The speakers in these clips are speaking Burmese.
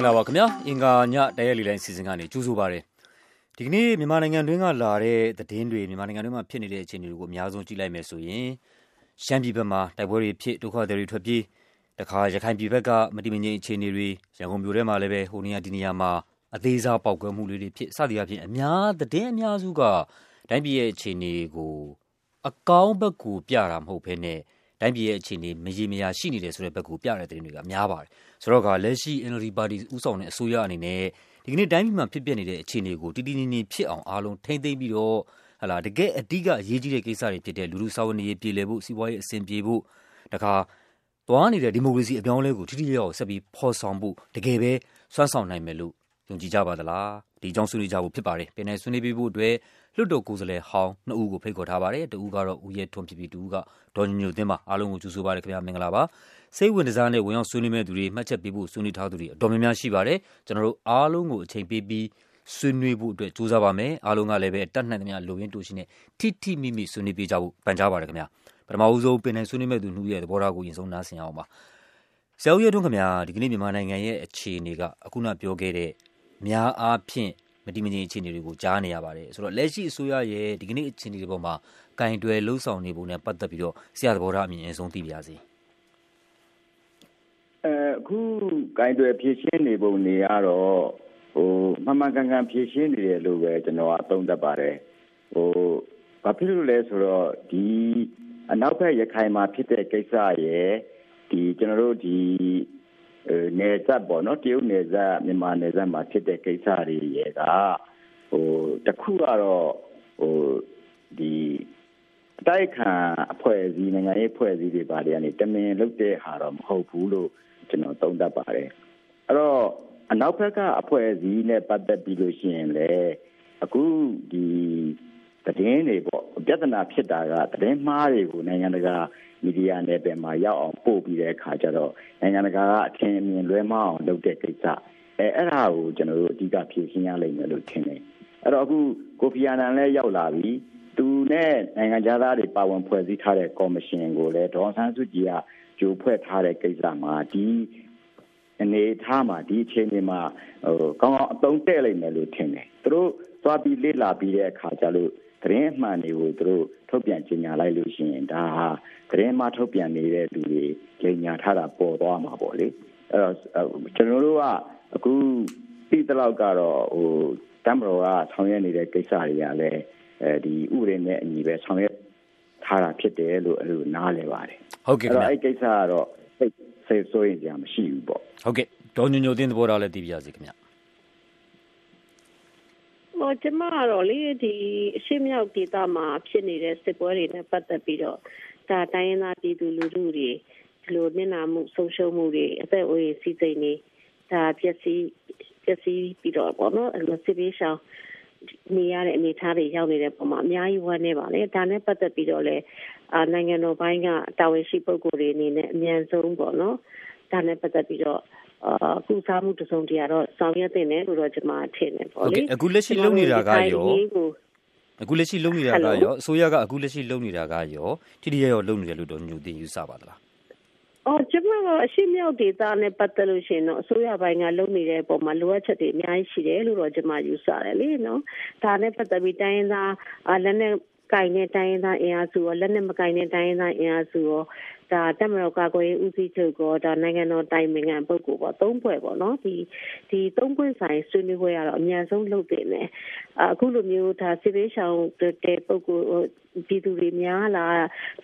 င်္ဂလာပါခင်ဗျာအင်္ဂါညတရက်လီလိုင်းစီစဉ်ကနေကြိုးဆိုပါရစေဒီကနေ့မြန်မာနိုင်ငံတွင်းကလာတဲ့သတင်းတွေမြန်မာနိုင်ငံတွင်းမှာဖြစ်နေတဲ့အခြေအနေတွေကိုအများဆုံးကြည့်လိုက်မယ်ဆိုရင်ရှမ်းပြည်ဘက်မှာတိုက်ပွဲတွေဖြစ်ဒုက္ခသည်တွေထွက်ပြေးတခါရခိုင်ပြည်ဘက်ကမတိမငြိမ်အခြေအနေတွေရန်ကုန်မြို့ထဲမှာလည်းပဲဟိုနေရာဒီနေရာမှာအသေးစားပေါက်ကွဲမှုတွေဖြစ်စသည်အဖြစ်အများသတင်းအများစုကတိုင်းပြည်ရဲ့အခြေအနေကိုအကောင်းဘက်ကိုပြတာမဟုတ်ဘဲနဲ့ တိုင်းပြည်ရဲ့အခြေအနေမရေမရာရှိနေတယ်ဆိုတဲ့ဘက်ကိုပြတဲ့သတင်းတွေကများပါတယ်ဆိုတော့ကလက်ရှိ NLD ပါတီဥဆောင်တဲ့အစိုးရအနေနဲ့ဒီကနေ့တိုင်းပြည်မှာဖြစ်ပျက်နေတဲ့အခြေအနေကိုတည်တည်ငြိမ်ငြိမ်ဖြစ်အောင်အားလုံးထိမ့်သိမ့်ပြီးတော့ဟလာတကယ်အဓိကအရေးကြီးတဲ့ကိစ္စတွေဖြစ်တဲ့လူလူစာဝန်တွေပြည်လည်ဖို့စီးပွားရေးအဆင်ပြေဖို့တခါသွားနေတဲ့ဒီမိုကရေစီအပြောင်းအလဲကိုထိထိရောက်ဆက်ပြီးဖော်ဆောင်ဖို့တကယ်ပဲစွမ်းဆောင်နိုင်မယ်လို့ယုံကြည်ကြပါသလားဒီအကြောင်းဆွေးနွေးကြဖို့ဖြစ်ပါတယ်ပင်နယ်ဆွေးနွေးပြီးဖို့အတွက် လွတ်တော်ကိုယ်စားလှယ်ဟောင်းနှစ်ဦးကိုဖိတ်ခေါ်ထားပါတယ်တဦးကတော့ဦးရဲထွန်းဖြစ်ပြီးတဦးကဒေါ်ညညိုသင်းပါအားလုံးကိုကြိုဆိုပါရခင်ဗျာမင်္ဂလာပါစိတ်ဝင်စားနဲ့ဝင်ရောက်ဆွေးနွေးမဲ့သူတွေမှတ်ချက်ပေးဖို့ဆွေးနွေးထားသူတွေအတော်များများရှိပါတယ်ကျွန်တော်တို့အားလုံးကိုအချိန်ပေးပြီးဆွေးနွေးဖို့အတွက်ကြိုးစားပါမယ်အားလုံးကလည်းပဲတတ်နိုင်သမျှလိုရင်းတူရှိနဲ့ထိထိမိမိဆွေးနွေးပေးကြဖို့ပန်ကြားပါတယ်ခင်ဗျာပထမဦးဆုံးပင်နိုင်ဆွေးနွေးမဲ့သူနှူးရဲ့သဘောထားကိုရင်ဆုံးနားဆင်အောင်ပါဆရာဦးရဲထွန်းခင်ဗျာဒီကနေ့မြန်မာနိုင်ငံရဲ့အခြေအနေကအခုနပြောခဲ့တဲ့များအားဖြင့် မတိမငြိမ်အခြေအနေတွေကိုကြားနေရပါတယ်ဆိုတော့လက်ရှိအစိုးရရဲ့ဒီကနေ့အခြေအနေတွေပေါ်မှာကင်တွယ်လှုပ်ဆောင်နေပုံနဲ့ပတ်သက်ပြီးတော့ဆရာသဘောထားအမြင်အဆုံးသိပါရစေအဲအခုကင်တွယ်ဖြည့်ရှင်းနေပုံနေရတော့ဟိုမှန်မှန်ကန်ကန်ဖြည့်ရှင်းနေတယ်လို့ပဲကျွန်တော်အသုံးသပ်ပါတယ်ဟိုဘာဖြစ်လို့လဲဆိုတော့ဒီအနောက်ဘက်ရခိုင်မှာဖြစ်တဲ့ကိစ္စရဲ့ဒီကျွန်တော်တို့ဒီ နယ်စပ်ပေါ့နော်တရုတ်နယ်စပ်မြန်မာနယ်စပ်မှာဖြစ်တဲ့ကိစ္စတွေရဲ့ကဟိုတခုကတော့ဟိုဒီအတိုက်ခံအဖွဲ့အစည်းနိုင်ငံရေးအဖွဲ့အစည်းတွေပါတွေကနေတမင်လုပ်တဲ့ဟာတော့မဟုတ်ဘူးလို့ကျွန်တော်သုံးသပ်ပါတယ်အဲ့တော့အနောက်ဘက်ကအဖွဲ့အစည်းနဲ့ပတ်သက်ပြီးလို့ရှိရင်လေအခုဒီ တည်င်းတွေပေါ့ပြဿနာဖြစ်တာကတည်င်းမှားတွေကိုနိုင်ငံတကာမီဒီယာနယ်ပယ်မှာရောက်အောင်ပို့ပြီးတဲ့အခါကျတော့နိုင်ငံတကာကအထင်အမြင်လွဲမှားအောင်လုပ်တဲ့ကိစ္စအဲအဲ့ဒါကိုကျွန်တော်တို့အဓိကဖြေရှင်းရလိမ့်မယ်လို့ထင်တယ်အဲ့တော့အခုကိုဖီအာနန်လည်းရောက်လာပြီသူနဲ့နိုင်ငံသားတွေပါဝင်ဖွဲ့စည်းထားတဲ့ကော်မရှင်ကိုလည်းဒေါ်ဆန်းစုကြည်ကကြိုဖွဲ့ထားတဲ့ကိစ္စမှာဒီအနေထားမှာဒီအချိန်တွေမှာဟိုကောင်းကောင်းအသုံးတဲ့လိမ့်မယ်လို့ထင်တယ်သူတို့သွားပြီးလေ့လာပြီးတဲ့အခါကျလို့ သတင်းအမှန်တွေကိုသူတို့ထုတ်ပြန်ကြေညာလိုက်လို့ရှိရင်ဒါဟာသတင်းမှထုတ်ပြန်နေတဲ့လူတွေကြေညာထားတာပေါ်သွားမှာပေါ့လေအဲ့တော့ကျွန်တော်တို့ကအခုပြီးတလောက်ကတော့ဟိုတမ်ဘရောကဆောင်ရွက်နေတဲ့ကိစ္စတွေကလည်းအဲဒီဥပဒေနဲ့အညီပဲဆောင်ရွက်ထားတာဖြစ်တယ်လို့အဲ့လိုနားလည်ပါတယ်ဟုတ်ကဲ့အဲ့တော့အဲ့ကိစ္စကတော့စိတ်စိတ်ဆိုးရင်ကြာမရှိဘူးပေါ့ဟုတ်ကဲ့ဒေါ်ညညိုတင်းသဘောထားလည်းသိပြရစီခင်ဗျ ဟောကျမကတော့လေဒီအရှိမြောက်ဒေသမှာဖြစ်နေတဲ့စစ်ပွဲတွေနဲ့ပတ်သက်ပြီးတော့ဒါတိုင်းရင်းသားပြည်သူလူထုတွေဒီလိုမျက်နှာမှုဆုံးရှုံးမှုတွေအသက်အိုးအိမ်စီးစိမ်တွေဒါပျက်စီးပျက်စီးပြီးတော့ပေါ့နော်အဲ့လိုစစ်ပေးရှောင်နေရတဲ့အနေအထားတွေရောက်နေတဲ့ပုံမှာအများကြီးဝမ်းနေပါလေဒါနဲ့ပတ်သက်ပြီးတော့လေအာနိုင်ငံတော်ဘိုင်းကတာဝန်ရှိပုဂ္ဂိုလ်တွေအနေနဲ့အမြန်ဆုံးပေါ့နော်ဒါနဲ့ပတ်သက်ပြီးတော့ အာကုစားမှုတစုံတရာတော့ဆောင်ရွက်တင်တယ်လို့တော့ကျွန်မထင်တယ်ပေါ့လေအခုလက်ရှိလုပ်နေတာကရောအခုလက်ရှိလုပ်နေတာကရောအစိုးရကအခုလက်ရှိလုပ်နေတာကရောထိတိရရောလုပ်နေတယ်လို့တော့ညူသိယူဆပါသလားအော်ကျွန်မကအရှိမြောက်ဒေတာနဲ့ပတ်သက်လို့ရှိရင်တော့အစိုးရပိုင်းကလုပ်နေတဲ့အပေါ်မှာလိုအပ်ချက်တွေအများကြီးရှိတယ်လို့တော့ကျွန်မယူဆတယ်လေနော်ဒါနဲ့ပတ်သက်ပြီးတိုင်းရင်းသားလက်နဲ့ကင်တဲ့တိုင်းရင်းသားအင်အားစုရောလက်နဲ့မကင်တဲ့တိုင်းရင်းသားအင်အားစုရော ဒါတက်မတော်ကာကွယ်ရေးဦးစီးချုပ်ကဒါနိုင်ငံတော်တိုင်ပင်ခံပုဂ္ဂိုလ်ပေါ့သုံးဖွဲ့ပေါ့နော်ဒီဒီသုံးဖွဲ့ဆိုင်ဆွေးနွေးပွဲကတော့အများဆုံးလုပ်တင်တယ်အခုလိုမျိုးဒါစစ်ပေးရှောင်တဲ့ပုဂ္ဂိုလ်ပြည်သူတွေများလာ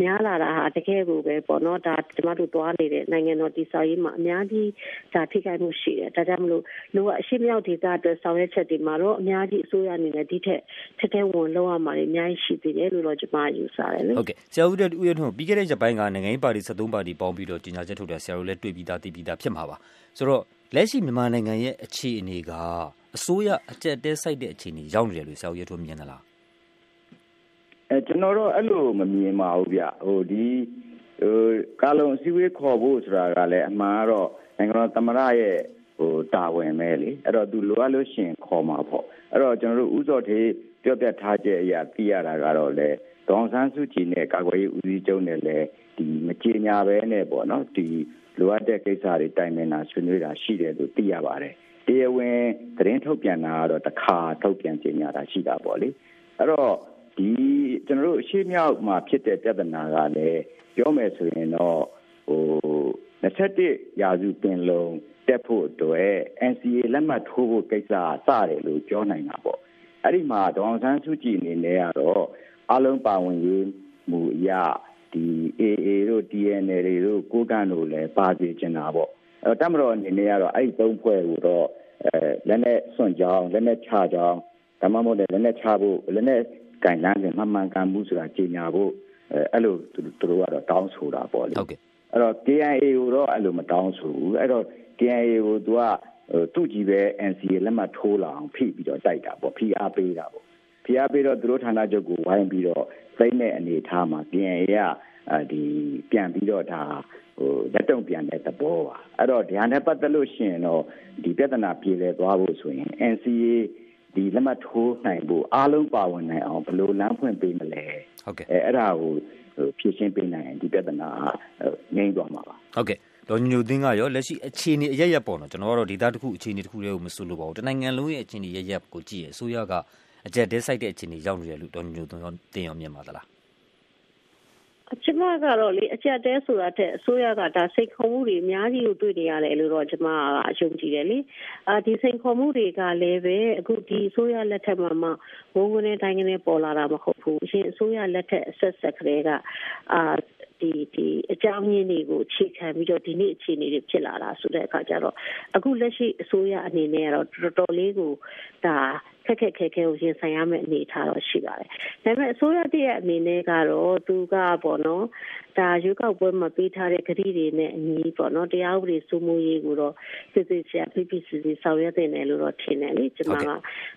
များလာတာဟာတကယ်ကိုပဲပေါ့နော်ဒါကျမတို့သွားနေတဲ့နိုင်ငံတော်တည်ဆောက်ရေးမှာအများကြီးဒါထိခိုက်မှုရှိတယ်ဒါကြောင့်မလို့လိုအပ်အရှိမြောက်ဒေသအတွက်ဆောင်ရွက်ချက်တွေမှာတော့အများကြီးအစိုးရအနေနဲ့ဒီထက်ထက်ထဲဝင်လောက်ရမှာအများကြီးရှိသေးတယ်လို့တော့ကျမယူဆတယ်လေဟုတ်ကဲ့ဆရာဦးတဲ့ဦးရထွန်းပြီးခဲ့တဲ့ရက်ပိုင်းကနိုင်ငံရေးပါတီ73ပါတီပေါင်းပြီးတော့ကြီးညာချက်ထုတ်တယ်ဆရာတို့လည်းတွေ့ပြီးသားသိပြီးသားဖြစ်မှာပါဆိုတော့လက်ရှိမြန်မာနိုင်ငံရဲ့အခြေအနေကအစိုးရအကြက်တဲစိုက်တဲ့အခြေအနေရောက်နေတယ်လို့ဆရာဦးရထွန်းမြင်သလားအဲကျွန်တော်တော့အဲ့လိုမမြင်ပါဘူးဗျဟိုဒီဟိုကာလုံအစည်းအဝေးခေါ်ဖို့ဆိုတာကလည်းအမှန်ကတော့နိုင်ငံတော်သမ္မတရဲ့ဟိုတာဝန်ပဲလေအဲ့တော့သူလိုအပ်လို့ရှင်ခေါ်မှာပေါ့အဲ့တော့ကျွန်တော်တို့ဥစောထေးပြောပြထားချက်အရာသိရတာကတော့လေဒေါန်ဆန်းစုကြည်နဲ့ကာကွယ်ရေးဦးစီးချုပ်နဲ့လည်းဒီမကြေ ညာပဲနဲ့ပေါ့နော်ဒီလိုအပ်တဲ့ကိစ္စတွေတိုင်ပင်တာဆွေးနွေးတာရှိတယ်လို့သိရပါတယ်တရားဝင်သတင်းထုတ်ပြန်တာကတော့တစ်ခါထုတ်ပြန်ကြေညာတာရှိတာပေါ့လေအဲ့တော့ဒီကျွန်တော်တို့အရှိမြောက်မှာဖြစ်တဲ့ပြဿနာကလည်းပြောမယ်ဆိုရင်တော့ဟို21ရာစုပင်လုံးတက်ဖို့အတွက် NCA လက်မှတ်ထိုးဖို့ကိစ္စစတယ်လို့ပြောနိုင်တာပေါ့အဲ့ဒီမှာဒေါအောင်ဆန်းစုကြည်အနေနဲ့ကတော့အလုံးပါဝင်ရေးမူအရ ဒီ AA တို့ DNA တွေတို့ကိုကန့်တို့လည်းပါစီကျင်တာပေါ့အဲတမတော်အနေနဲ့ကတော့အဲ့ဒီသုံးဖွဲ့ကိုတော့အဲလက်နဲ့စွန့်ကြောင်းလက်နဲ့ချကြောင်းဒါမှမဟုတ်လက်နဲ့ချဖို့လက်နဲ့ကင်လန်းစဉ်မှန်မှန်ကန်မှုဆိုတာကြီးညာဖို့အဲအဲ့လိုသူတို့ကတော့တောင်းဆိုတာပေါ့လေဟုတ်ကဲ့အဲ့တော့ KIA ကိုတော့အဲ့လိုမတောင်းဆိုဘူးအဲ့တော့ KIA ကိုသူကသူ့ကြီးပဲ NCA လက်မှတ်ထိုးလာအောင်ဖိပြီးတော့တိုက်တာပေါ့ဖိအားပေးတာပေါ့ ဖိအားပေးတော့သူတို့ဌာနချုပ်ကိုဝိုင်းပြီးတော့စိတ်နဲ့အနေထားမှာ KIA ကဒီပြန်ပြီးတော့ဒါဟိုလက်တုံပြန်တဲ့သဘောပါအဲ့တော့ဒီဟာနဲ့ပတ်သက်လို့ရှိရင်တော့ဒီပြဿနာပြေလည်သွားဖို့ဆိုရင် NCA ဒီလက်မှတ်ထိုးနိုင်ဖို့အားလုံးပါဝင်နိုင်အောင်ဘယ်လိုလမ်းဖွင့်ပေးမလဲဟုတ်ကဲ့အဲအဲ့ဒါကိုဖြည့်ရှင်းပေးနိုင်ရင်ဒီပြဿနာငြိမ်းသွားမှာပါဟုတ်ကဲ့ဒေါ်ညိုသင်းကရောလက်ရှိအခြေအနေအရရက်ပေါ့နော်ကျွန်တော်ကတော့ဒေတာတစ်ခုအခြေအနေတစ်ခုတည်းကိုမဆိုလို့ပါဘူးတနိုင်ငံလုံးရဲ့အခြေအနေရရက်ကိုကြည့်ရအစိုးရက အကြက်တဲဆိုင်တဲ့အခြေအနေရောက်နေတယ်လို့ဒေါ်ညိုသင်းရောတင်ရောမြင်ပါသလားကျမကတော့လေအချက်တဲဆိုတာတဲ့အစိုးရကဒါစိတ်ခေါ်မှုတွေအများကြီးကိုတွေ့နေရတယ်လို့တော့ကျမကအယုံကြည်တယ်လေအာဒီစိတ်ခေါ်မှုတွေကလည်းပဲအခုဒီအစိုးရလက်ထက်မှာမှဝုန်းဝန်းနဲ့တိုင်းကနေပေါ်လာတာမဟုတ်ဘူးအရင်အစိုးရလက်ထက်အဆက်ဆက်ကလေးကအာဒီဒီအကြောင်းရင်းတွေကိုအခြေခံပြီးတော့ဒီနေ့အခြေအနေတွေဖြစ်လာတာဆိုတဲ့အခါကျတော့အခုလက်ရှိအစိုးရအနေနဲ့ကတော့တော်တော်လေးကိုဒါ ခက်ခက်ခဲခဲကိုရင်ဆိုင်ရမယ့်အနေအထားတော့ရှိပါတယ်။ဒါပေမဲ့အစိုးရတရဲ့အနေနဲ့ကတော့သူကပေါ့နော်ဒါရွေးကောက်ပွဲမှာပေးထားတဲ့ကတိတွေနဲ့အညီပေါ့နော်တရားဥပဒေစိုးမိုးရေးကိုတော့စစ်စစ်ချာဖိဖိစီစီဆောင်ရွက်တင်တယ်လို့တော့ထင်တယ်လေကျွန်မက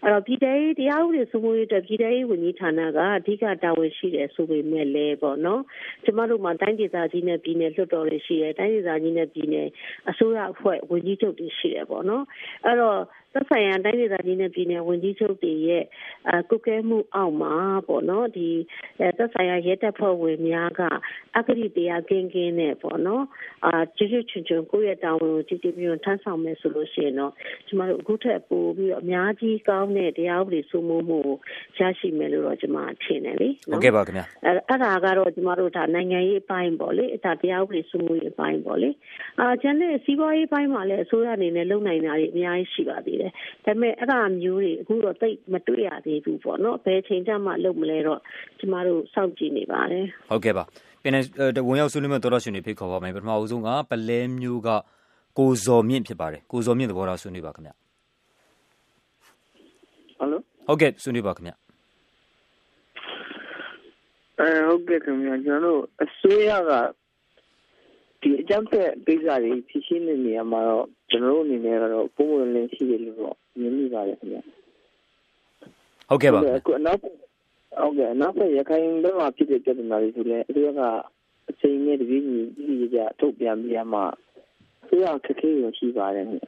အဲ့တော့ပြည်ထောင်တရားဥပဒေစိုးမိုးရေးအတွက်ပြည်ထောင်ဝန်ကြီးဌာနကအဓိကတာဝန်ရှိတယ်ဆိုပေမဲ့လည်းပေါ့နော်ကျွန်မတို့မှာတိုင်းဒေသကြီးနဲ့ပြည်နယ်လွှတ်တော်တွေရှိတယ်တိုင်းဒေသကြီးနဲ့ပြည်နယ်အစိုးရအဖွဲ့ဝန်ကြီးချုပ်တွေရှိတယ်ပေါ့နော်အဲ့တော့ သက်ဆိုင်ရာတိုင်းဒေသကြီးနဲ့ပြည်နယ်ဝန်ကြီးချုပ်တွေရဲ့အကုကဲမှုအောက်မှာပေါ့နော်ဒီသက်ဆိုင်ရာရဲတပ်ဖွဲ့ဝင်များကအဂတိတရားကင်းကင်းနဲ့ပေါ့နော်အာကျွတ်ချွန်ချွန်ကိုယ့်ရဲ့တာဝန်ကိုကြည်ကြည်ပြည့်ထမ်းဆောင်မယ်ဆိုလို့ရှိရင်တော့ကျမတို့အခုထက်ပိုပြီးတော့အများကြီးကောင်းတဲ့တရားဥပဒေစိုးမိုးမှုကိုရရှိမယ်လို့တော့ကျမထင်တယ်လေဟုတ်ကဲ့ပါခင်ဗျာအဲအဲ့ဒါကတော့ကျမတို့ဒါနိုင်ငံရေးအပိုင်းပေါ့လေဒါတရားဥပဒေစိုးမိုးရေးအပိုင်းပေါ့လေအာကျန်တဲ့စီးပွားရေးပိုင်းမှာလည်းအစိုးရအနေနဲ့လုပ်နိုင်တာတွေအများကြီးရှိပါသေးတယ်ဒါပေမဲ့အဲ့ဒါမျိုးတွေအခုတော့တိတ်မတွေ့ရသေးဘူးပေါ့နော်ဘယ်ချိန်ကျမှလုပ်မလဲတော့ကျမတို့စောင့်ကြည့်နေပါတယ်ဟုတ်ကဲ့ပါပင်ဝင်ရောက်ဆွေးနွေးမဲ့တော်တော်ရှင်တွေဖိတ်ခေါ်ပါမယ်ပထမအဆုံးကပလဲမျိုးကကိုဇော်မြင့်ဖြစ်ပါတယ်ကိုဇော်မြင့်သဘောထားဆွေးနွေးပါခင်ဗျဟယ်လိုဟုတ်ကဲ့ဆွေးနွေးပါခင်ဗျအဲဟုတ်ကဲ့ခင်ဗျကျွန်တော်တို့အစိုးရက ဒီအကြမ်းဖက်ကိစ္စတွေဖြစ်ရှင်းနေနေရမှာတော့ကျွန်တော်တို့အနေနဲ့ကတော့ပုံမှန်လင်းရှိတယ်လို့တော့မြင်မိပါတယ်ခင်ဗျဟုတ်ကဲ့ပါအခုနောက်ဟုတ်ကဲ့နောက်ဆက်ရခိုင်ဘက်မှာဖြစ်တဲ့ပြဿနာတွေဆိုလည်းအစိုးရကအချိန်နဲ့တပြေးညီကြီးကြီးကြထုတ်ပြန်ပြရမှာအစိုးရခက်ခဲရရှိပါတယ်ခင်ဗျ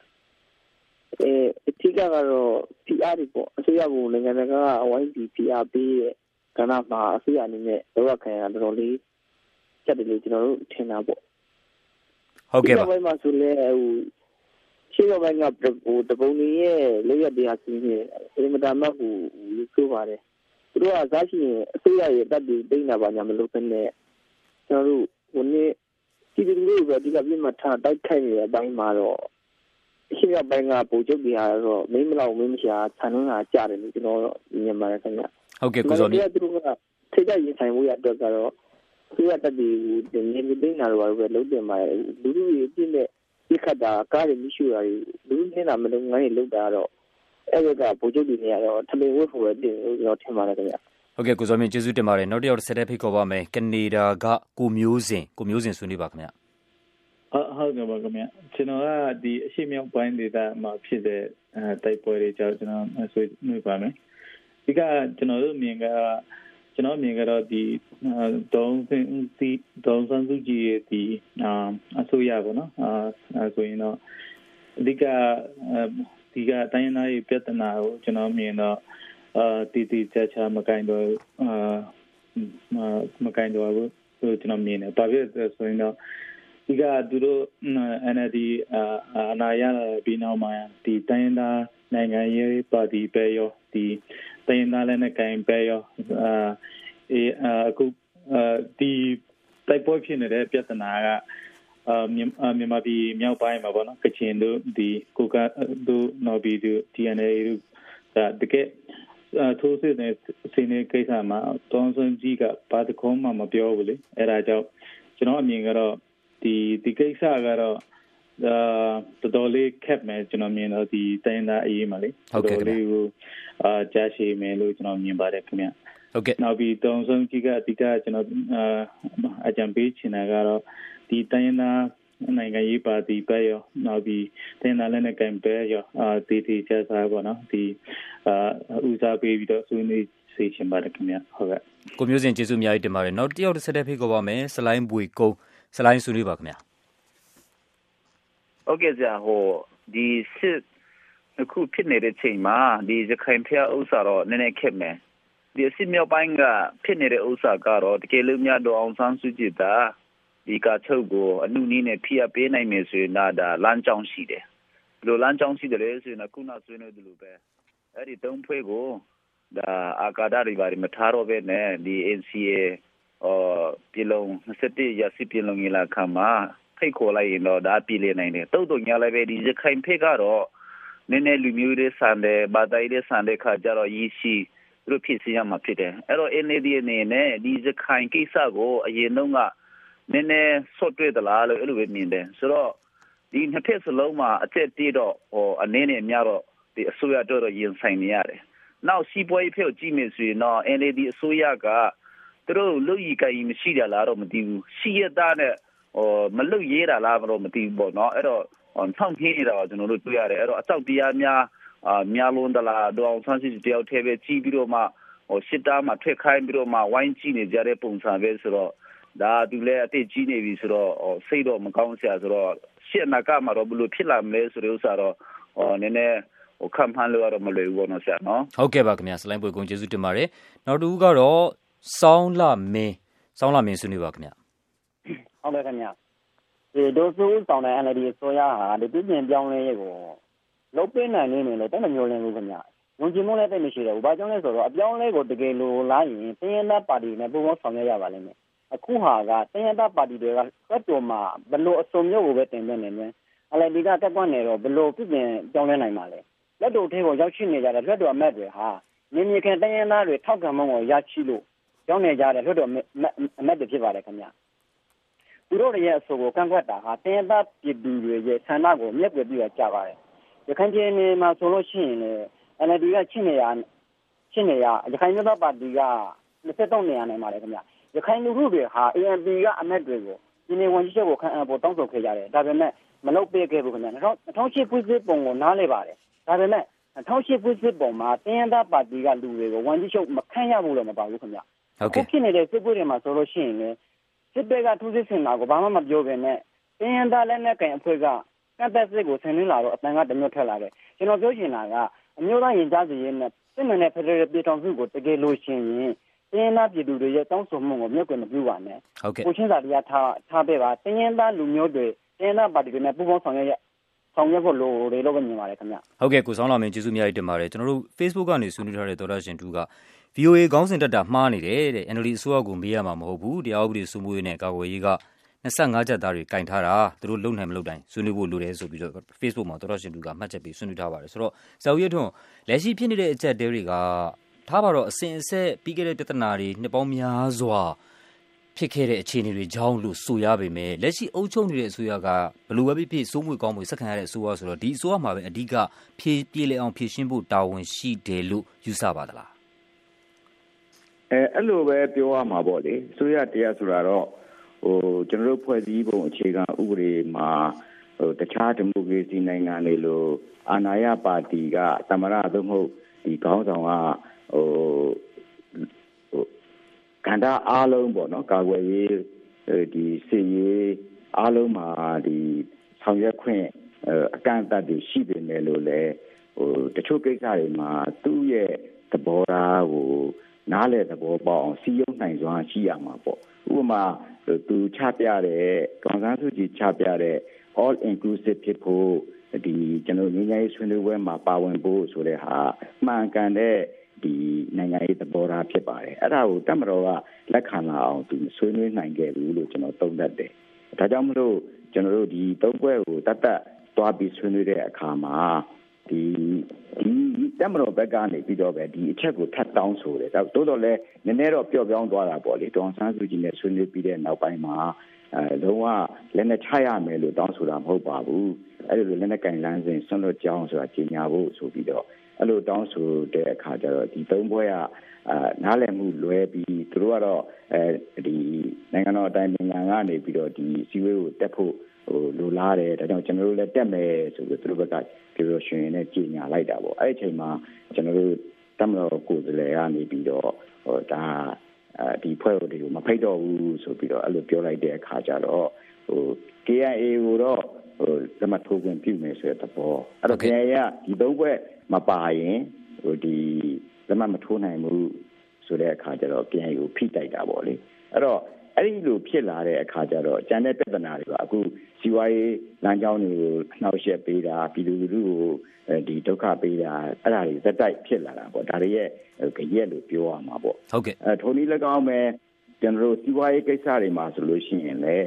အဲအထူးကတော့ PR တွေပေါ့အစိုးရကနိုင်ငံတကာအဝိုင်းပြီး PR ပေးတဲ့ကဏ္ဍမှာအစိုးရအနေနဲ့တော့ခံရတော်တော်လေးစက်တယ်လို့ကျွန်တော်တို့ထင်တာပေါ့ ဟုတ်ကဲ့ပါဘယ်မှာဆိုလဲဟိုရှင်းတော့ဘက်ကဟိုတပုံကြီးရဲ့လက်ရတရားစီးနေအင်မတန်မှဟိုဆိုပါတယ်သူတို့ကစားရှိရင်အစိုးရရဲ့တပ်တွေတိတ်နာပါညာမလို့ပဲနဲ့ကျွန်တော်တို့ဟိုနေ့ဒီလိုမျိုးပဲဒီကပြမထားတိုက်ခိုက်နေတဲ့အပိုင်းမှာတော့အရှိရပိုင်းကပုံချုပ်တွေကတော့မင်းမလောက်မင်းမရှာဆန်နှန်းတာကြားတယ်လို့ကျွန်တော်မြင်ပါတယ်ခင်ဗျဟုတ်ကဲ့ကိုစောမြတ်သူတို့ကထိတ်တဲ့ရင်ဆိုင်မှုရအတွက်ကတော့ သူရတက်ပြီးဒီနေမသိနာတော့ပဲလုံးတင်ပါတယ်လူလူကြီးအပြည့်နဲ့ပြခတ်တာကားတွေမရှိတာလူလူနေတာမလုံးငန်းတွေလောက်တာတော့အဲ့ဒါကဗိုလ်ချုပ်တွေနေရတော့ထမင်းဝတ်ဖို့ပဲတင်လို့ကျွန်တော်ထင်ပါတယ်ခင်ဗျဟုတ်ကဲ့ကိုစောမြင့်ကျေးဇူးတင်ပါတယ်နောက်တစ်ယောက်ဆက်တဲ့ဖိတ်ခေါ်ပါမယ်ကနေဒါကကိုမျိုးစင်ကိုမျိုးစင်ဆွေးနွေးပါခင်ဗျဟုတ်ဟုတ်ကဲ့ပါခင်ဗျကျွန်တော်ကဒီအရှိမြောက်ပိုင်းဒေသမှာဖြစ်တဲ့အဲတိုက်ပွဲတွေကြောင့်ကျွန်တော်ဆွေးနွေးပါမယ်ဒီကကျွန်တော်တို့မြင်က ကျွန်တော်မြင်ကတော့ဒီဒေါန်စင်ဒီဒေါန်ဆန်စုကြည်ရဲ့ဒီအာအစိုးရပေါ့နော်အာဆိုရင်တော့အဓိကဒီကတိုင်းရင်းသားရေးပြဿနာကိုကျွန်တော်မြင်တော့အာတီတီချာချာမကင်တော့အာမကင်တော့ဘူးဆိုကျွန်တော်မြင်တယ်။ဘာဖြစ်လဲဆိုရင်တော့ ဒီကသူတို့ NLD အနာရပြီးနောက်မှာဒီတိုင်းသားနိုင်ငံရေးပါတီပဲရောဒီတိုင်းသားလည်းနဲ့ကင်ပဲရောအာအဲအခုဒီတိုက်ပွဲဖြစ်နေတဲ့ပြဿနာကအာမြန်မာပြည်မြောက်ပိုင်းမှာပေါ့နော်ကချင်တို့ဒီကိုကတို့နော်ဘီတို့ DNA တို့ဒါတကယ်ထိုးစစ်နဲ့စီနေကိစ္စမှာတောင်းစွန်ကြီးကဘာတခုမှမပြောဘူးလေအဲဒါကြောင့်ကျွန်တော်အမြင်ကတော့ ဒီဒီကိစ္စကတော့အာတော်တော်လေးခက်မယ်ကျွန်တော်မြင်တော့ဒီတိုင်းသားအေးမှာလေတော်တော်လေးကိုအာကြားရှိမယ်လို့ကျွန်တော်မြင်ပါတယ်ခင်ဗျဟုတ်ကဲ့နောက်ပြီးတောင်းစွန်ကြီးကအဓိကကျွန်တော်အာအကြံပေးချင်တာကတော့ဒီတိုင်းသားနိုင်ငံရေးပါတီပဲရောနောက်ပြီးတင်လာလည်းနဲ့ကင်ပဲရောအာတီတီကျစားပေါ့နော်ဒီအာဦးစားပေးပြီးတော့ဆွေးနွေးစေချင်ပါတယ်ခင်ဗျဟုတ်ကဲ့ကိုမျိုးစင်ကျေးဇူးအများကြီးတင်ပါတယ်နောက်တစ်ယောက်တစ်ဆက်တည်းဖိတ်ခေါ်ပါမယ်စလိုင်းဘွေကုန်း စလိုင်းဆွေးနွေးပါခင်ဗျဟုတ်ကဲ့ကြာဟိုဒီစစ်အခုဖြစ်နေတဲ့ချိန်မှာဒီရခိုင်ဖျားဥစ္စာတော့နည်းနည်းခက်မယ်ဒီစစ်မြောက်ပိုင်းကဖြစ်နေတဲ့ဥစ္စာကတော့တကယ်လို့များတော့အောင်ဆန်းစုကြည်တာဒီကချုပ်ကိုအနုနည်းနဲ့ဖိအားပေးနိုင်မယ်ဆိုရင်ဒါလမ်းကြောင်းရှိတယ်ဘယ်လိုလမ်းကြောင်းရှိတယ်လဲဆိုရင်ခုနဆွေးနွေးတယ်လို့ပဲအဲ့ဒီတုံးဖွဲကိုဒါအာကာဒတွေဘာတွေမထားတော့ပဲနဲ့ဒီ NCA အော်ပြည်လုံး27ရစီပြည်လုံးကြီးလာခါမှာဖိတ်ခေါ်လိုက်ရင်တော့ဒါပြည်လေနိုင်တယ်တုတ်တုံညာလည်းပဲဒီရခိုင်ဖိတ်ကတော့နည်းနည်းလူမျိုးတွေဆန်တယ်ဘာသာရေးတွေဆန်တဲ့ခါကျတော့ရည်ရှိသူတို့ဖြစ်စီရမှာဖြစ်တယ်အဲ့တော့ NAD အနေနဲ့ဒီရခိုင်ကိစ္စကိုအရင်တော့ကနည်းနည်းဆွတ်တွေ့သလားလို့အဲ့လိုပဲမြင်တယ်ဆိုတော့ဒီနှစ်ဖက်စလုံးမှာအသက်တေးတော့ဟိုအနေနဲ့များတော့ဒီအစိုးရတော့ရင်ဆိုင်နေရတယ်နောက်စီးပွားရေးဖက်ကိုကြည့်မယ်ဆိုရင်တော့ NLD အစိုးရက သူတို့လူကြီးကကြီးမရှိကြလားတော့မသိဘူးရှိရတဲ့နဲ့ဟိုမလုတ်ရေးတာလားမလို့မသိဘူးပေါ့နော်အဲ့တော့ဆောင်းခင်းနေတာကျွန်တော်တို့တွေ့ရတယ်အဲ့တော့အကြောက်တရားများအာများလုံးတလားတော့အောင်ဆန်းစစ်တယောက်ထဲပဲကြီးပြီးတော့မှဟိုစစ်သားမှထွက်ခိုင်းပြီးတော့မှဝိုင်းကြည့်နေကြတဲ့ပုံစံပဲဆိုတော့ဒါသူလည်းအသိကြီးနေပြီဆိုတော့စိတ်တော့မကောင်းစရာဆိုတော့ရှေ့နာကမှာတော့ဘလို့ဖြစ်လာမလဲဆိုတဲ့ဥစ္စာတော့ဟောနည်းနည်းဟိုခံမှန်းလို့တော့မလွယ်ဘူးပေါ့နော်ဆရာနော်ဟုတ်ကဲ့ပါခင်ဗျာစလိုင်းပွေကုန်းကျေးဇူးတင်ပါတယ်နောက်တစ်ခုကတော့ စောင်းလာမင်းစောင်းလာမင်းဆွေးနွေးပါခင်ဗျာဟုတ်ကဲ့ခင်ဗျာဒီဒိုဆူဆောင်တဲ့ NLD ဆိုရဟာဒီပြည်ပြင်ပြောင်းလဲရေးကိုလုတ်ပင်းနိုင်နေတယ်လို့တမမျိုးလင်းလို့ခင်ဗျာဝန်ကြီးမလည်းတိတ်မရှိတော့ဘူး။ဘာကြောင့်လဲဆိုတော့အပြောင်းလဲကိုတကယ်လို့လာရင်တင်းရတဲ့ပါတီနဲ့ပူးပေါင်းဆောင်ရွက်ရပါလိမ့်မယ်အခုဟာကတင်းရတဲ့ပါတီတွေကစက်တော်မှာဘလို့အစုံမျိုးကိုပဲတင်ပြနေတယ်။အလဲဒီကတက်ကွက်နေတော့ဘလို့ပြည်ပြင်ပြောင်းလဲနိုင်ပါလဲ။လက်တော်ထဲကိုရောက်ရှိနေကြတဲ့လက်တော်အမတ်တွေဟာမြမြခင်တင်းရသားတွေထောက်ခံမှုကိုရရှိလို့ ကြောင်းနေကြတဲ့လွှတ်တော်အမတ်တွေဖြစ်ပါတယ်ခင်ဗျ။သူတို့ရဲ့အဆိုကိုကန့်ကွက်တာဟာတင်းသားပြည်သူတွေရဲ့ဆန္ဒကိုမြက်ွယ်ပြီးတော့ကြပါတယ်။ရခိုင်ပြည်နယ်မှာဆိုလို့ရှိရင်လည်း NLD ကချင်းနေရချင်းနေရရခိုင်မျိုးသားပါတီက23နေရာနိုင်ပါတယ်ခင်ဗျ။ရခိုင်လူထုတွေဟာ ANP ကအမတ်တွေကိုဒီနေ့ဝန်ကြီးချုပ်ကိုခံအပ်ဖို့တောင်းဆိုခဲ့ကြတယ်။ဒါပေမဲ့မလုပ်ပေးခဲ့ဘူးခင်ဗျ။2008ဖွဲ့စည်းပုံကိုနားလဲပါတယ်။ဒါပေမဲ့2008ဖွဲ့စည်းပုံမှာတင်းရသားပါတီကလူတွေကိုဝန်ကြီးချုပ်မခန့်ရဘူးလို့မပါဘူးခင်ဗျ။ ဟုတ်ကဲ့ဖြစ်နေတဲ့စစ်ပွဲတွေမှာဆိုလို့ရှိရင်လည်းစစ်တပ်ကထူးစစ်ဆင်တာကိုဘာမှမပြောဘဲနဲ့တင်းရင်သားလက်နက်ကင်အဖွဲ့ကကန့်သက်စစ်ကိုဆင်နင်းလာတော့အတန်ကတမျိုးထွက်လာတယ်ကျွန်တော်ပြောချင်တာကအမျိုးသားရင်ကြားစီရေးနဲ့စစ်မှန်တဲ့ဖက်ဒရယ်ပြည်ထောင်စုကိုတကယ်လို့ရှင်ရင်တင်းသားပြည်သူတွေရဲ့တောင်းဆိုမှုကိုမြတ်ကွယ်မပြုပါနဲ့ဟုတ်ကဲ့ကိုချင်းစာတရားထားထားပေးပါတင်းရင်သားလူမျိုးတွေတင်းသားပါတီတွေနဲ့ပူးပေါင်းဆောင်ရွက်ရဆောင်ရွက်ဖို့လိုတယ်လို့ပဲမြင်ပါတယ်ခင်ဗျဟုတ်ကဲ့ကိုဆောင်လာမင်းကျေးဇူးများတင်ပါတယ်ကျွန်တော်တို့ Facebook ကနေဆွေးနွေးထားတဲ့သောတာရှင်တူက VOA ခေါင်းစဉ်တက်တာမှားနေတယ်တဲ့ NLD အစိုးရကိုမေးရမှာမဟုတ်ဘူးတရားဥပဒေစိုးမိုးရေးနဲ့ကာကွယ်ရေးက25ချက်သားတွေကင်ထားတာသူတို့လုံနိုင်မလုံနိုင်ဆွေးနွေးဖို့လိုတယ်ဆိုပြီးတော့ Facebook မှာတော်တော်ရှင်သူကမှတ်ချက်ပေးဆွေးနွေးထားပါတယ်ဆိုတော့ဇော်ရဲထွန်းလက်ရှိဖြစ်နေတဲ့အချက်တဲတွေကထားပါတော့အစဉ်အဆက်ပြီးခဲ့တဲ့ပြဿနာတွေနှစ်ပေါင်းများစွာဖြစ်ခဲ့တဲ့အခြေအနေတွေကြောင်းလို့ဆိုရပေမဲ့လက်ရှိအုပ်ချုပ်နေတဲ့အစိုးရကဘလို့ပဲဖြစ်ဖြစ်စိုးမွေကောင်းမွေစက္ကန့်ရတဲ့အစိုးရဆိုတော့ဒီအစိုးရမှာပဲအဓိကဖြည့်ပြေလည်အောင်ဖြည့်ရှင်းဖို့တာဝန်ရှိတယ်လို့ယူဆပါသလား အဲအဲ့လိုပဲပြောရမှာပေါ့လေဆိုရတရားဆိုတာတော့ဟိုကျွန်တော်တို့ဖွဲ့စည်းပုံအခြေခံဥပဒေမှာဟိုတခြားဒီမိုကရေစီနိုင်ငံတွေလိုအာဏာရပါတီကသမရသို့မဟုတ်ဒီခေါင်းဆောင်ကဟိုဟိုကန္တာအားလုံးပေါ့နော်ကာကွယ်ရေးဒီစီရေးအားလုံးမှာဒီဆောင်ရွက်ခွင့်အကန့်အသတ်တွေရှိပေမဲ့လို့လေဟိုတချို့ကိစ္စတွေမှာသူ့ရဲ့သဘောထားကို နားလေသဘောပေါက်အောင်စီယုံနိုင်စွာရှိရမှာပေါ့ဥပမာသူချပြတဲ့ဒေါ်စန်းစုကြည်ချပြတဲ့ all inclusive ဖြစ်ဖို့ဒီကျွန်တော်ငင်းငယ်ဆွေးနွေးပွဲမှာပါဝင်ဖို့ဆိုတဲ့ဟာမှန်ကန်တဲ့ဒီနိုင်ငံရေးသဘောထားဖြစ်ပါတယ်အဲ့ဒါကိုတမတော်ကလက်ခံလာအောင်သူဆွေးနွေးနိုင်ခဲ့ဘူးလို့ကျွန်တော်သုံးသပ်တယ်ဒါကြောင့်မလို့ကျွန်တော်တို့ဒီသုံးပွဲကိုတတ်တတ်သွားပြီးဆွေးနွေးတဲ့အခါမှာ ဒီဒီတမတော်ဘက်ကနေပြီးတော့ပဲဒီအချက်ကိုထပ်တောင်းဆိုတယ်ဒါတိုးတော့လဲနည်းနည်းတော့ပျော့ပြောင်းသွားတာပေါ့လေဒေါန်ဆန်းစုကြည်နဲ့ဆွေးနွေးပြီးတဲ့နောက်ပိုင်းမှာအဲလုံးဝလက်နဲ့ချရမယ်လို့တောင်းဆိုတာမဟုတ်ပါဘူးအဲ့လိုလက်နဲ့ကင်လန်းစဉ်ဆွန့်လွတ်ကြောင်းဆိုတာကြီးညာဖို့ဆိုပြီးတော့အဲ့လိုတောင်းဆိုတဲ့အခါကျတော့ဒီသုံးဘွဲကအာနားလည်မှုလွဲပြီးသူတို့ကတော့အဲဒီနိုင်ငံတော်အတိုင်းနိုင်ငံကနေပြီးတော့ဒီစီဝေးကိုတက်ဖို့ ဟိုလိုလားတယ်ဒါကြောင့်ကျွန်တော်တို့လည်းတက်မယ်ဆိုပြီးသူတို့ဘက်ကပြောလို့ရှင်နဲ့ကြီးညာလိုက်တာပေါ့အဲ့ဒီအချိန်မှာကျွန်တော်တို့တမတော်ကိုယ်စားလှယ်ကနေပြီးတော့ဟိုဒါအဲဒီဖွဲ့တွေကိုမဖိတ်တော့ဘူးဆိုပြီးတော့အဲ့လိုပြောလိုက်တဲ့အခါကျတော့ဟို KIA ကိုတော့ဟိုလက်မထိုးခွင့်ပြုမယ်ဆိုတဲ့သဘောအဲ့တော့ KIA ကဒီသုံးဘက်မပါရင်ဟိုဒီလက်မမထိုးနိုင်ဘူးဆိုတဲ့အခါကျတော့ KIA ကိုဖိတိုက်တာပေါ့လေအဲ့တော့ အဲ့ဒီလိုဖြစ်လာတဲ့အခါကျတော့ကျန်တဲ့ပြဿနာတွေကအခုစီဝါရေးလမ်းကြောင်းတွေကိုနှောက်ယှက်ပေးတာပြည်သူလူထုကိုဒီဒုက္ခပေးတာအဲ့ဒါတွေဇက်တိုက်ဖြစ်လာတာပေါ့ဒါတွေရဲ့ကြရက်လို့ပြောရမှာပေါ့ဟုတ်ကဲ့အဲထိုနည်း၎င်းပဲကျွန်တော်တို့စီဝါရေးကိစ္စတွေမှာဆိုလို့ရှိရင်လေ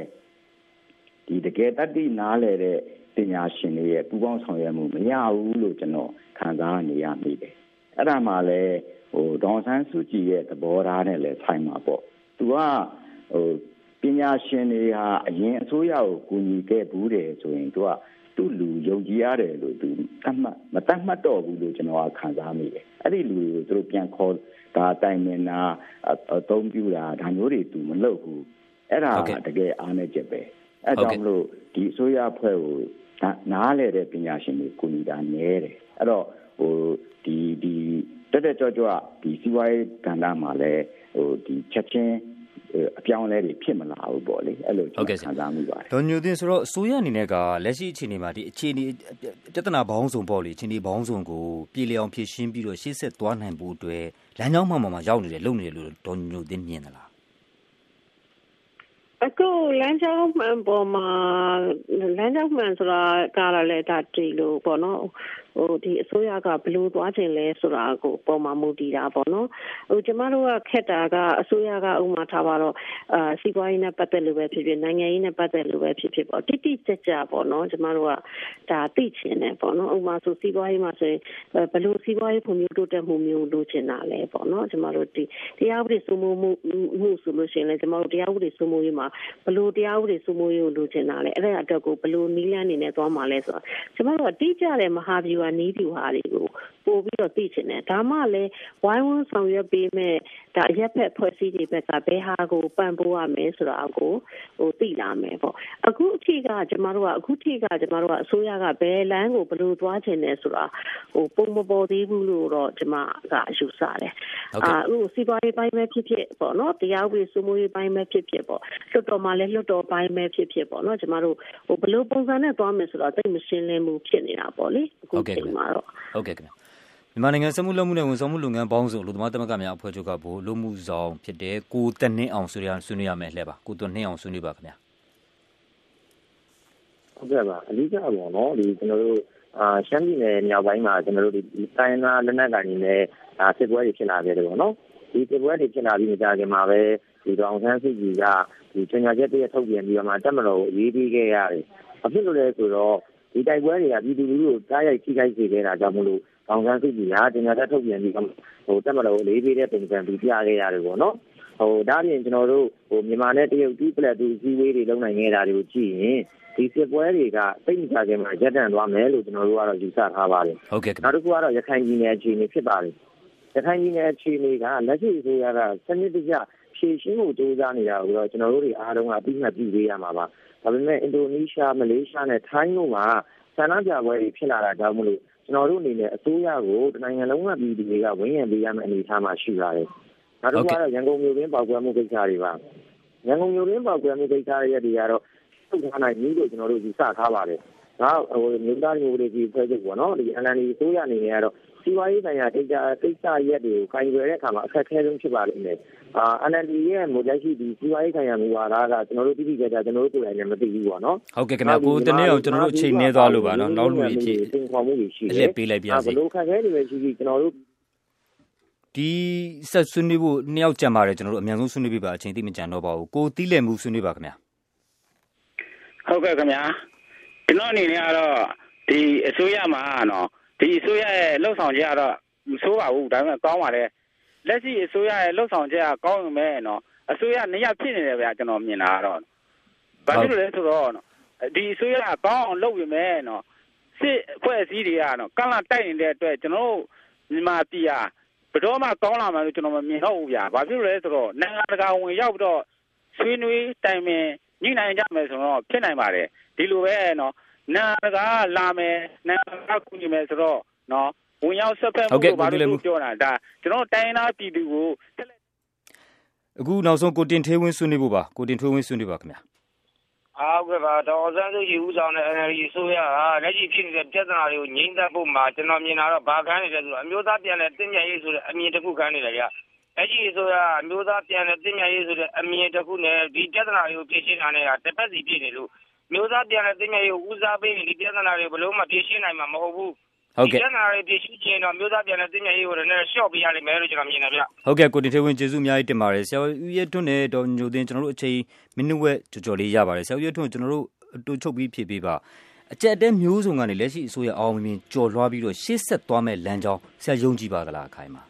ဒီတကယ်တတ်သိနားလဲတဲ့ပညာရှင်တွေရဲ့ပူးပေါင်းဆောင်ရွက်မှုမရဘူးလို့ကျွန်တော်ခံစားနေရမိတယ်အဲ့ဒါမှလည်းဟိုဒေါန်ဆန်းစုကြည်ရဲ့သဘောထားနဲ့လည်းဆိုင်မှာပေါ့သူက ဟိုပညာရှင်တွေဟာအရင်အစိုးရကိုကူညီခဲ့ဘူးတယ်ဆိုရင်သူကသူ့လူယုံကြည်ရတယ်လို့သူတတ်မှတ်မတတ်မှတ်တော့ဘူးလို့ကျွန်တော်ကခံစားမိတယ်အဲ့ဒီလူတွေကိုသူတို့ပြန်ခေါ်ဒါတိုင်မင်တာအသုံးပြုတာဒါမျိုးတွေသူမလုပ်ဘူးအဲ့ဒါတကယ်အားနေချက်ပဲအဲ့ကြောင့်မလို့ဒီအစိုးရအဖွဲ့ကိုနားလဲတဲ့ပညာရှင်တွေကူညီတာနည်းတယ်အဲ့တော့ဟိုဒီဒီတက်တက်ကြွကြွဒီစီးပွားရေးကဏ္ဍမှာလည်းဟိုဒီချက်ချင်း အပြောင်းအလဲတွေဖြစ်မလာဘူးပေါ့လေအဲ့လိုကျွန်တော်ခံစားမိပါတယ်ဒေါ်ညိုတင်ဆိုတော့အစိုးရအနေနဲ့ကလက်ရှိအခြေအနေမှာဒီအခြေအနေပြဿနာဘောင်းဆောင်ပေါ့လေအခြေအနေဘောင်းဆောင်ကိုပြည်လျောင်ဖြည့်ရှင်းပြီးတော့ရှေ့ဆက်သွားနိုင်ဖို့အတွက်လမ်းကြောင်းမှန်မှန်မှာရောက်နေတယ်လုပ်နေတယ်လို့ဒေါ်ညိုတင်မြင်သလားအခုလမ်းကြောင်းမှန်ပေါ်မှာလမ်းကြောင်းမှန်ဆိုတာကလည်းဒါတည်လို့ပေါ့နော် ဟိုဒီအစိုးရကဘလို့သွားခြင်းလဲဆိုတာကိုပေါ်မှာမူတည်တာပေါ့နော်ဟိုကျမတို့ကခက်တာကအစိုးရကဥမာထားပါတော့အာစီးပွားရေးနဲ့ပတ်သက်လို့ပဲဖြစ်ဖြစ်နိုင်ငံရေးနဲ့ပတ်သက်လို့ပဲဖြစ်ဖြစ်ပေါ့တိတိကျကျပေါ့နော်ကျမတို့ကဒါသိချင်တယ်ပေါ့နော်ဥမာဆိုစီးပွားရေးမှာဆိုရင်ဘလို့စီးပွားရေးဖွံ့ဖြိုးတိုးတက်မှုမျိုးလိုချင်တာလဲပေါ့နော်ကျမတို့ဒီတရားဥပဒေစိုးမိုးမှုမှုဆိုလို့ရှိရင်လည်းကျမတို့တရားဥပဒေစိုးမိုးရေးမှာဘလို့တရားဥပဒေစိုးမိုးရေးကိုလိုချင်တာလဲအဲ့ဒါအတွက်ကိုဘလို့နီးလန်းနေနဲ့သွားမှာလဲဆိုတော့ကျမတို့ကတိကျတဲ့မဟာဗျူဟာနီးဗျူဟာတွေကို ပို့ပြီးတော့သိချင်တယ်ဒါမှလည်းဝိုင်းဝန်းဆောင်ရွက်ပေးမဲ့ဒါအရက်ဖက်ဖွဲ့စည်းတွေဘက်ကဘယ်ဟာကိုပံ့ပိုးရမယ်ဆိုတာကိုဟိုသိလာမယ်ပေါ့အခုအထိကကျမတို့ကအခုထိကကျမတို့ကအစိုးရကဘယ်လမ်းကိုဘယ်လိုသွားချင်လဲဆိုတာဟိုပုံမပေါ်သေးဘူးလို့တော့ကျမကယူဆတယ်အာဟိုစီပွားရေးပိုင်းပဲဖြစ်ဖြစ်ပေါ့နော်တရားဥပဒေစိုးမိုးရေးပိုင်းပဲဖြစ်ဖြစ်ပေါ့လွတ်တော်မှာလည်းလွတ်တော်ပိုင်းပဲဖြစ်ဖြစ်ပေါ့နော်ကျမတို့ဟိုဘယ်လိုပုံစံနဲ့သွားမယ်ဆိုတော့သိမရှင်းလင်းမှုဖြစ်နေတာပေါ့လေအခုချိန်မှာတော့ဟုတ်ကဲ့ခင်ဗျ မြန်မာနိုင်ငံစမှုလုပ်မှုနဲ့ဝန်ဆောင်မှုလုပ်ငန်းပေါင်းစုံလူသမားသမဂ္ဂများအဖွဲ့ချုပ်ကဘို့လူမှုဆောင်ဖြစ်တဲ့ကိုတနှင်းအောင်ဆိုရဆွေးနွေးရမယ်လှဲပါကိုတနှင်းအောင်ဆွေးနွေးပါခင်ဗျာဟုတ်ကဲ့ပါအဓိကပေါ့နော်ဒီကျွန်တော်တို့အာရှမ်းပြည်နယ်မြောက်ပိုင်းမှာကျွန်တော်တို့ဒီတိုင်းသားလက်နက်ကိုင်တွေနဲ့အာစစ်ပွဲတွေဖြစ်လာခဲ့တယ်ပေါ့နော်ဒီစစ်ပွဲတွေဖြစ်လာပြီးကြခင်မှာပဲဒီတောင်ဆန်းစစ်ကြီးကဒီချင်ညာချက်တည်းထုတ်ပြန်ပြီးတော့မှတက်မလို့ရေးပြီးခဲ့ရတယ်။အဖြစ်လို့လဲဆိုတော့ဒီတိုက်ပွဲတွေကပြည်သူလူထုကိုတားရိုက်ထိခိုက်စေခဲ့တာကြောင့်မလို့ တောင်ဆန်းစုကြည်ဟာတင်ညာတက်ထုတ်ပြန်ပြီးဟိုတက်မလို့လေးပေးတဲ့ပုံစံပြီးပြခဲ့ရတယ်ပေါ့နော်ဟိုဒါပြင်ကျွန်တော်တို့ဟိုမြန်မာနဲ့တရုတ်တီးပလက်တူစည်းဝေးတွေလုပ်နိုင်ခဲ့တာတွေကိုကြည့်ရင်ဒီစစ်ပွဲတွေကစိတ်မကြခင်မှာရပ်တန့်သွားမယ်လို့ကျွန်တော်တို့ကတော့ယူဆထားပါတယ်ဟုတ်ကဲ့နောက်တစ်ခုကတော့ရခိုင်ပြည်နယ်အခြေအနေဖြစ်ပါတယ်ရခိုင်ပြည်နယ်အခြေအနေကလက်ရှိအစိုးရကစနစ်တကျဖြည့်ရှင်းဖို့ကြိုးစားနေတာကိုတော့ကျွန်တော်တို့တွေအားလုံးကအပြီးမှပြုပေးရမှာပါဒါပေမဲ့အင်ဒိုနီးရှားမလေးရှားနဲ့ထိုင်းတို့မှာဆန္ဒပြပွဲတွေဖြစ်လာတာကြောင့်မလို့ ကျွန်တော်တို့အနေနဲ့အစိုးရကိုတနိုင်ငံလုံးကပြည်သူတွေကဝန်းရံပေးရမယ့်အနေအထားမှာရှိပါတယ်။နောက်တစ်ခုကတော့ရန်ကုန်မြို့တွင်းပေါက်ကွဲမှုကိစ္စတွေပါ။ရန်ကုန်မြို့တွင်းပေါက်ကွဲမှုကိစ္စတွေတွေကတော့ထုတ်ထားနိုင်ပြီလို့ကျွန်တော်တို့ယူဆထားပါတယ်။ဒါဟိုမြို့သားမျိုးတွေကြီးဖွဲ့ချုပ်ပေါ့နော်ဒီ NLD အစိုးရအနေနဲ့ကတော့ စီးပွားရေးဆိုင်ရာကိစ္စကိစ္စရက်တွေကိုကင်တွယ်တဲ့အခါမှာအခက်အခဲဆုံးဖြစ်ပါလိမ့်မယ်အာ NLD ရဲ့မူလက်ရှိဒီစီးပွားရေးဆိုင်ရာမူဝါဒကကျွန်တော်တို့တိတိကျကျကျွန်တော်တို့ကိုယ်တိုင်လည်းမသိဘူးပေါ့နော်ဟုတ်ကဲ့ခင်ဗျာကိုတနေ့အောင်ကျွန်တော်တို့အချိန်နေသွားလို့ပါနော်နောက်လူကြီးဖြစ်သင်ခေါ်မှုတွေရှိအတယ်လက်ပေးလိုက်ပါဘစေလို့ခက်ခဲနေပဲရှိရှိကျွန်တော်တို့ဒီဆက်ဆွေးနွေးဖို့နှစ်ယောက်ကြံပါတယ်ကျွန်တော်တို့အများဆုံးဆွေးနွေးပြပါအချိန်သိမကြံတော့ပါဘူးကိုတီးလည်မှုဆွေးနွေးပါခင်ဗျာဟုတ်ကဲ့ခင်ဗျာကျွန်တော်အနေနဲ့ကတော့ဒီအစိုးရမှာနော် ဒီအစိုးရရဲ့လှုပ်ဆောင်ချက်ကတော့မဆိုးပါဘူးဒါပေမဲ့ကောင်းပါတယ်လက်ရှိအစိုးရရဲ့လှုပ်ဆောင်ချက်ကကောင်းရင်ပဲနော်အစိုးရနှစ်ယောက်ဖြစ်နေတယ်ဗျာကျွန်တော်မြင်တာကတော့ဘာဖြစ်လို့လဲဆိုတော့နော်ဒီအစိုးရကကောင်းအောင်လုပ်ရင်ပဲနော်စစ်အဖွဲ့အစည်းတွေကနော်ကန့်လန့်တိုက်နေတဲ့အတွက်ကျွန်တော်တို့မြန်မာပြည်ဟာဘယ်တော့မှကောင်းလာမှာလို့ကျွန်တော်မမြင်တော့ဘူးဗျာဘာဖြစ်လို့လဲဆိုတော့နိုင်ငံတကာဝင်ရောက်ပြီးတော့ဆွေးနွေးတိုင်ပင်ညှိနှိုင်းကြမယ်ဆိုတော့ဖြစ်နိုင်ပါတယ်ဒီလိုပဲနော် နိုင်ငံတကာလာမယ်နိုင်ငံတကာကူညီမယ်ဆိုတော့နော်ဝင်ရောက်ဆက်ဖက်မှုလို့ဘာလို့ပြောတာဒါကျွန်တော်တိုင်းသားပြည်သူကိုအခုနောက်ဆုံးကိုတင်ထေးဝင်းဆွေးနွေးဖို့ပါကိုတင်ထွေးဝင်းဆွေးနွေးပါခင်ဗျာအားကပါတော်စန်းစုကြည်ဦးဆောင်တဲ့ NLD ဆိုရဟာလက်ရှိဖြစ်နေတဲ့ပြဿနာတွေကိုငြိမ်းသက်ဖို့မှာကျွန်တော်မြင်တာတော့ဘာခန်းနေလဲဆိုတော့အမျိုးသားပြန်လည်တည်မြဲရေးဆိုတဲ့အမြင်တစ်ခုခန်းနေတယ်ဗျလက်ရှိဆိုရအမျိုးသားပြန်လည်တည်မြဲရေးဆိုတဲ့အမြင်တစ်ခုနဲ့ဒီပြဿနာတွေကိုဖြေရှင်းတာနဲ့တစ်ပတ်စီဖြစ်နေလို့ မျိုးသားပြန်လည်တည်မြဲရေးကိုဦးစားပေးဒီပြဿနာတွေဘယ်လို့မှဖြေရှင်းနိုင်မှာမဟုတ်ဘူးဟုတ်ကဲ့ပြဿနာတွေဖြေရှင်းခြင်းတော့မျိုးသားပြန်လည်တည်မြဲရေးကိုလည်းရှော့ပေးရလိမ့်မယ်လို့ကျွန်တော်မြင်တယ်ဗျဟုတ်ကဲ့ကိုတင်ထေးဝင်းကျေးဇူးအများကြီးတင်ပါတယ်ဆရာဦးရဲထွန်းနဲ့ဒေါ်ညိုသိန်းကျွန်တော်တို့အချိန်မိနစ်ဝက်ကြော်ကြော်လေးရပါတယ်ဆရာဦးရဲထွန်းကျွန်တော်တို့အတူချုပ်ပြီးဖြည့်ပေးပါအကြက်တဲမျိုးစုံကနေလက်ရှိအစိုးရအောင်မြင်ကြော်လွှားပြီးတော့ရှေ့ဆက်သွားမဲ့လမ်းကြောင်းဆရာယုံကြည်ပါသလားအခိုင်မှာ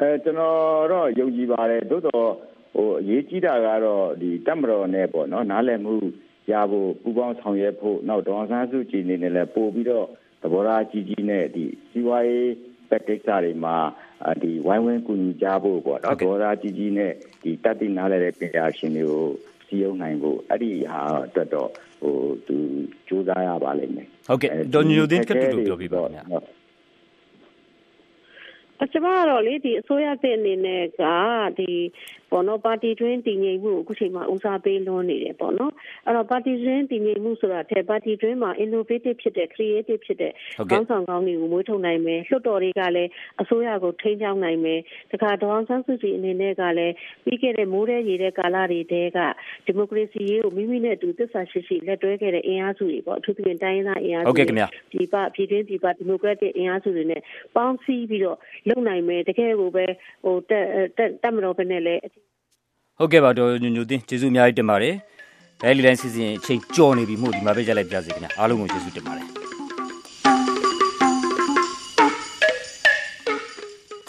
အဲကျွန်တော်တော့ယုံကြည်ပါတယ်သို့တော့ ဟိုအရေးကြီးတာကတော့ဒီတက်မတော်နဲ့ပေါ့နော်နားလည်မှုရဖို့ပူးပေါင်းဆောင်ရွက်ဖို့နောက်ဒေါ်အောင်ဆန်းစုကြည်နေနဲ့လည်းပို့ပြီးတော့သဘောထားကြီးကြီးနဲ့ဒီစီးပွားရေးဘက်ကိစ္စတွေမှာအာဒီဝိုင်းဝန်းကူညီကြဖို့ပေါ့နော်သဘောထားကြီးကြီးနဲ့ဒီတတ်သိနားလည်တဲ့ပညာရှင်တွေကိုစီယုံနိုင်ဖို့အဲ့ဒီဟာအတွက်တော့ဟိုသူစူးစမ်းရပါလိမ့်မယ်ဟုတ်ကဲ့ဒေါ်ညိုသိန်းကတူတူပြောပြပါခင်ဗျာ အကျမကတော့လေဒီအစိုးရတဲ့အနေနဲ့ကဒီပေါ့နော်ပါတီတွင်းတည်ငြိမ်မှုကိုအခုချိန်မှာဦးစားပေးလွှမ်းနေတယ်ပေါ့နော်အဲ့တော့ပါတီတွင်းတည်ငြိမ်မှုဆိုတာတဲ့ပါတီတွင်းမှာ innovative ဖြစ်တဲ့ creative ဖြစ်တဲ့ကောင်းဆောင်ကောင်းတွေကိုမွေးထုတ်နိုင်မယ်လွှတ်တော်တွေကလည်းအစိုးရကိုထိန်းချောင်းနိုင်မယ်တခါဒေါအောင်ဆန်းစုကြည်အနေနဲ့ကလည်းပြီးခဲ့တဲ့မိုးတဲ့ရေတဲ့ကာလတွေတဲကဒီမိုကရေစီရေးကိုမိမိနဲ့အတူသစ္စာရှိရှိလက်တွဲခဲ့တဲ့အင်အားစုတွေပေါ့အထူးသဖြင့်တိုင်းရင်းသားအင်အားစုဟုတ်ကဲ့ခင်ဗျာဒီပပြည်တွင်းဒီပဒီမိုကရက်တစ်အင်အားစုတွေနဲ့ပေါင်းစည်းပြီးတော့လုပ်နိုင်မယ်တကယ်ကိုပဲဟိုတက်တက်တက်မတော်ပဲနဲ့လည်းဟုတ်ကဲ့ပါဒေါ်ညိုညိုသိန်းကျေးဇူးအများကြီးတင်ပါတယ်ဒိုင်လီလိုင်းစီစဉ်အချိန်ကြော်နေပြီမို့ဒီမှာပဲကြလိုက်ပြစေခင်ဗျာအားလုံးကိုကျေးဇူးတင်ပါတယ်